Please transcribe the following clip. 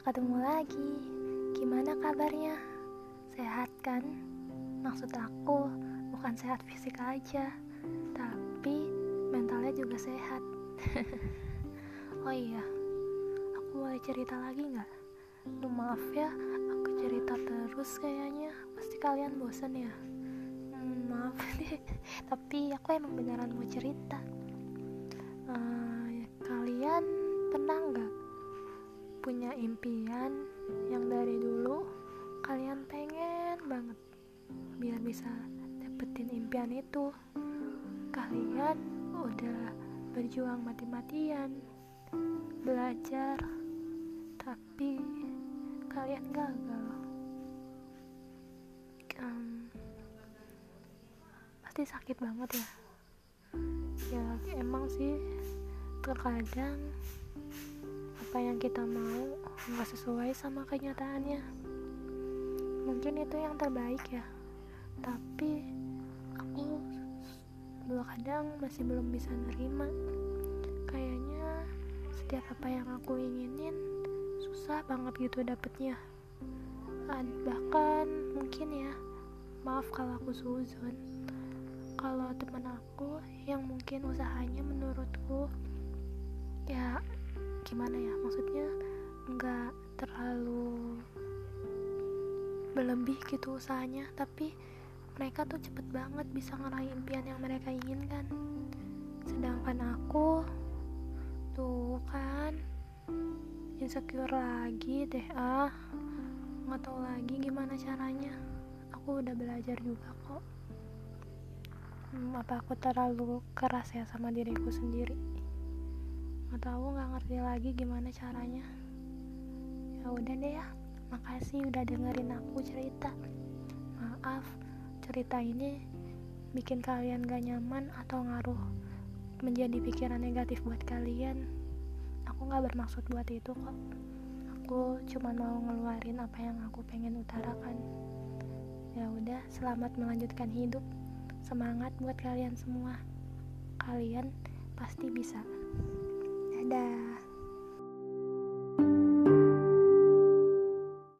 Ketemu lagi. Gimana kabarnya? Sehat kan? Maksud aku bukan sehat fisik aja, tapi mentalnya juga sehat. oh iya, aku boleh cerita lagi nggak? Lu maaf ya, aku cerita terus kayaknya. Pasti kalian bosan ya? Hmm, maaf deh, tapi aku emang beneran mau cerita. Uh, kalian punya impian yang dari dulu kalian pengen banget biar bisa dapetin impian itu. Kalian udah berjuang mati-matian belajar tapi kalian gagal. Um, pasti sakit banget ya. Ya emang sih terkadang apa yang kita mau nggak sesuai sama kenyataannya. Mungkin itu yang terbaik ya. Tapi aku dua kadang masih belum bisa nerima. Kayaknya setiap apa yang aku inginin susah banget gitu dapetnya. Bahkan mungkin ya maaf kalau aku suzon. Kalau teman aku yang mungkin usahanya menurutku gimana ya? Maksudnya nggak terlalu berlebih gitu usahanya tapi mereka tuh cepet banget bisa ngeraih impian yang mereka inginkan. Sedangkan aku tuh kan insecure lagi deh ah. Nggak tahu lagi gimana caranya. Aku udah belajar juga kok. Hmm, apa aku terlalu keras ya sama diriku sendiri nggak tahu nggak ngerti lagi gimana caranya. Ya udah deh ya. Makasih udah dengerin aku cerita. Maaf cerita ini bikin kalian gak nyaman atau ngaruh menjadi pikiran negatif buat kalian. Aku nggak bermaksud buat itu kok. Aku cuma mau ngeluarin apa yang aku pengen utarakan. Ya udah selamat melanjutkan hidup. Semangat buat kalian semua. Kalian pasti bisa